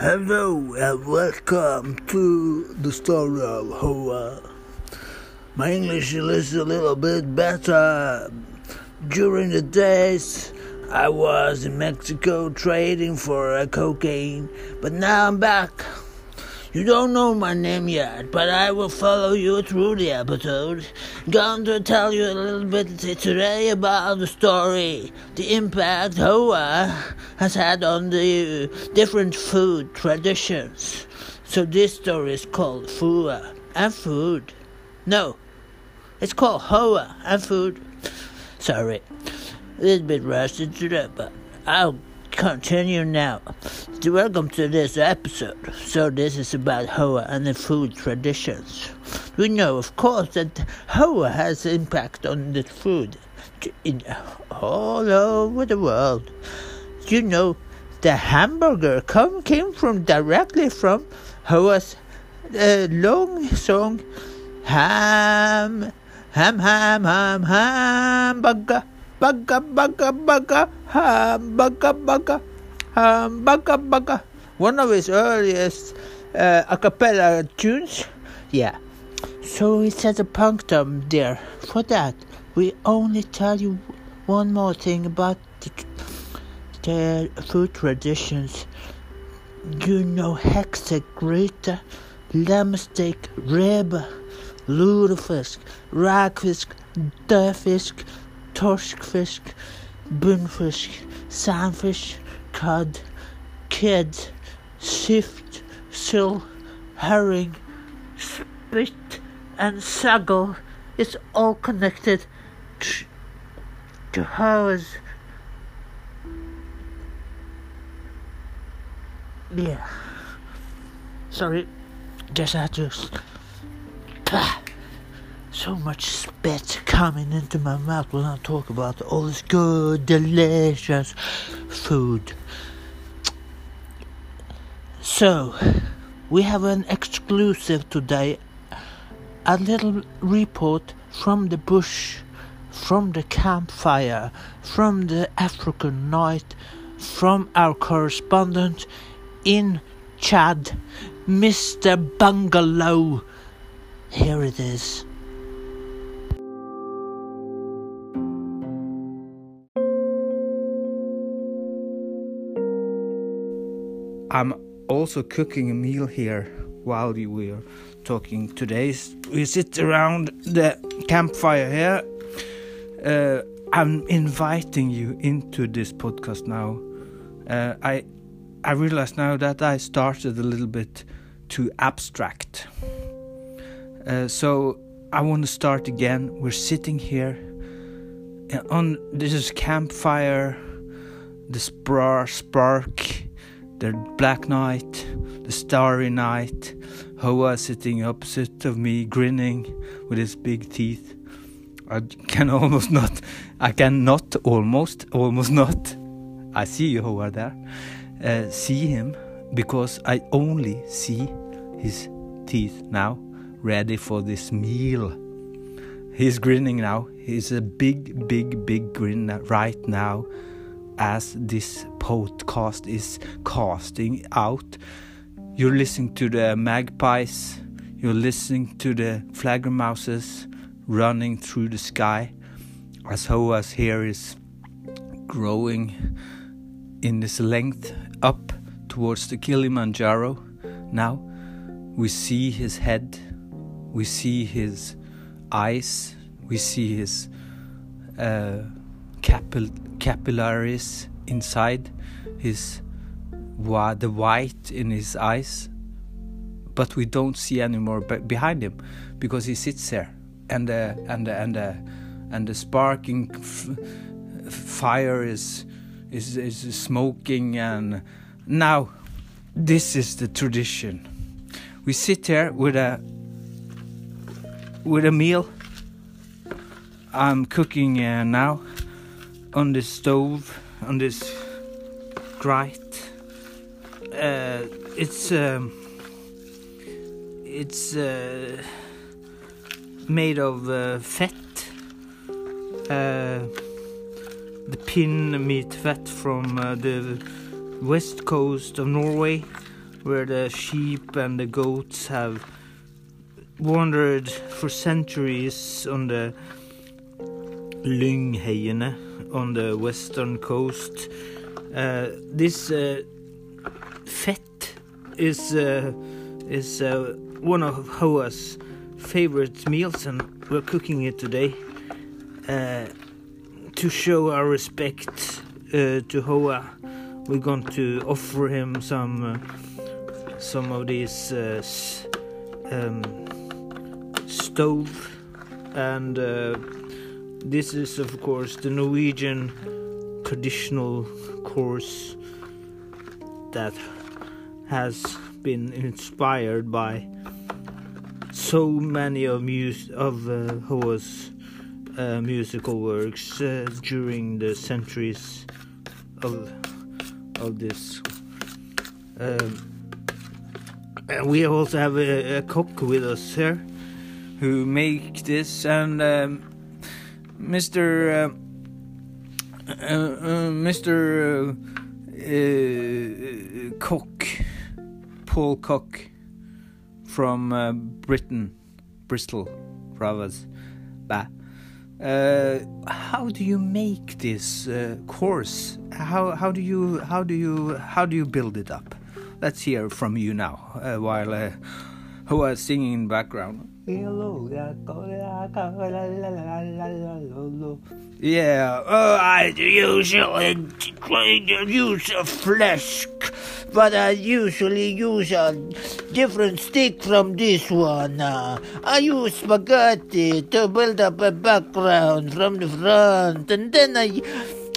Hello and welcome to the story of Hoa. My English is a little bit better. During the days I was in Mexico trading for cocaine, but now I'm back. You don't know my name yet, but I will follow you through the episode. Going to tell you a little bit today about the story, the impact Hoa has had on the different food traditions. So this story is called Fua and Food. No, it's called Hoa and Food. Sorry, a little bit rushed today, but I'll continue now. Welcome to this episode. So this is about Hoa and the food traditions. We know, of course, that Hoa has impact on the food in all over the world. You know, the hamburger come came from directly from Hoa's uh, long song, ham, ham, ham, ham, hamburger bugga bugga bugga hum bugga bugga hum bugga bugga. One of his earliest uh, a cappella tunes. Yeah. So he set a punctum there. For that, we only tell you one more thing about the, the food traditions. You know hexagrita, lamb steak, rib, lutefisk, rackfisk, dörfisk, torskfisk, bunfisk, sandfish, cod, kid, sift, sill, herring, spit, and saggle is all connected to, hers. Yeah. Sorry, just had to. So much spit coming into my mouth when I talk about all this good, delicious food. So, we have an exclusive today a little report from the bush, from the campfire, from the African night, from our correspondent in Chad, Mr. Bungalow. Here it is. I'm also cooking a meal here while we are talking today. We sit around the campfire here. Uh, I'm inviting you into this podcast now. Uh, I I realize now that I started a little bit too abstract. Uh, so I want to start again. We're sitting here on this campfire, the spar spark the black night, the starry night, Hoa sitting opposite of me, grinning with his big teeth. I can almost not, I cannot almost, almost not, I see you, Hoa, there, uh, see him because I only see his teeth now, ready for this meal. He's grinning now. He's a big, big, big grin right now as this podcast is casting out. You're listening to the magpies, you're listening to the flaggermouses running through the sky as Hoa's hair is growing in this length up towards the Kilimanjaro. Now we see his head, we see his eyes, we see his uh, capil- capillaries inside his the white in his eyes but we don't see anymore behind him because he sits there and the and the and the and the sparking fire is, is is smoking and now this is the tradition. We sit here with a with a meal. I'm cooking uh, now on the stove on this grate. Uh, it's um, it's uh, made of uh, fat. Uh, the pin meat fat from uh, the west coast of Norway where the sheep and the goats have wandered for centuries on the Lyngheiene on the western coast. Uh, this uh, is uh, is uh, one of Hoa's favorite meals, and we're cooking it today uh, to show our respect uh, to Hoa. We're going to offer him some some of these um, stove and this is, of course, the Norwegian traditional course that has been inspired by so many of mus- of uh, Hoa's uh, musical works uh, during the centuries of of this. Um, we also have a, a, cook with us here who make this and. Um, Mr. Uh, uh, uh, Mr. Uh, Cook, Paul Cook from uh, Britain, Bristol, Ravas. Uh, how do you make this course? How how do you how do you how do you build it up? Let's hear from you now, while uh, who are singing in background. Yeah, oh, I usually use a flask, but I usually use a different stick from this one. Uh, I use spaghetti to build up a background from the front, and then I.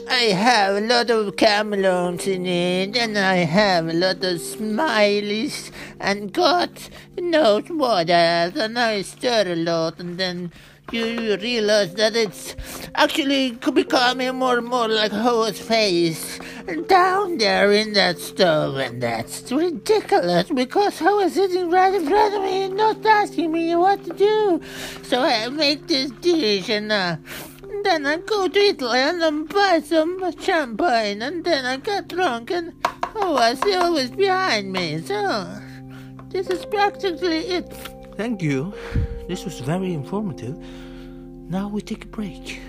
I have a lot of camelones in it, and I have a lot of smileys, and God knows what else, and I stir a lot, and then you realize that it's actually becoming more and more like Hoa's face down there in that stove, and that's ridiculous because Hoa is sitting right in front of me and not asking me what to do. So I make this dish, and uh, then I go to Italy and then buy some champagne, and then I get drunk, and I see always behind me. So this is practically it. Thank you. This was very informative. Now we take a break.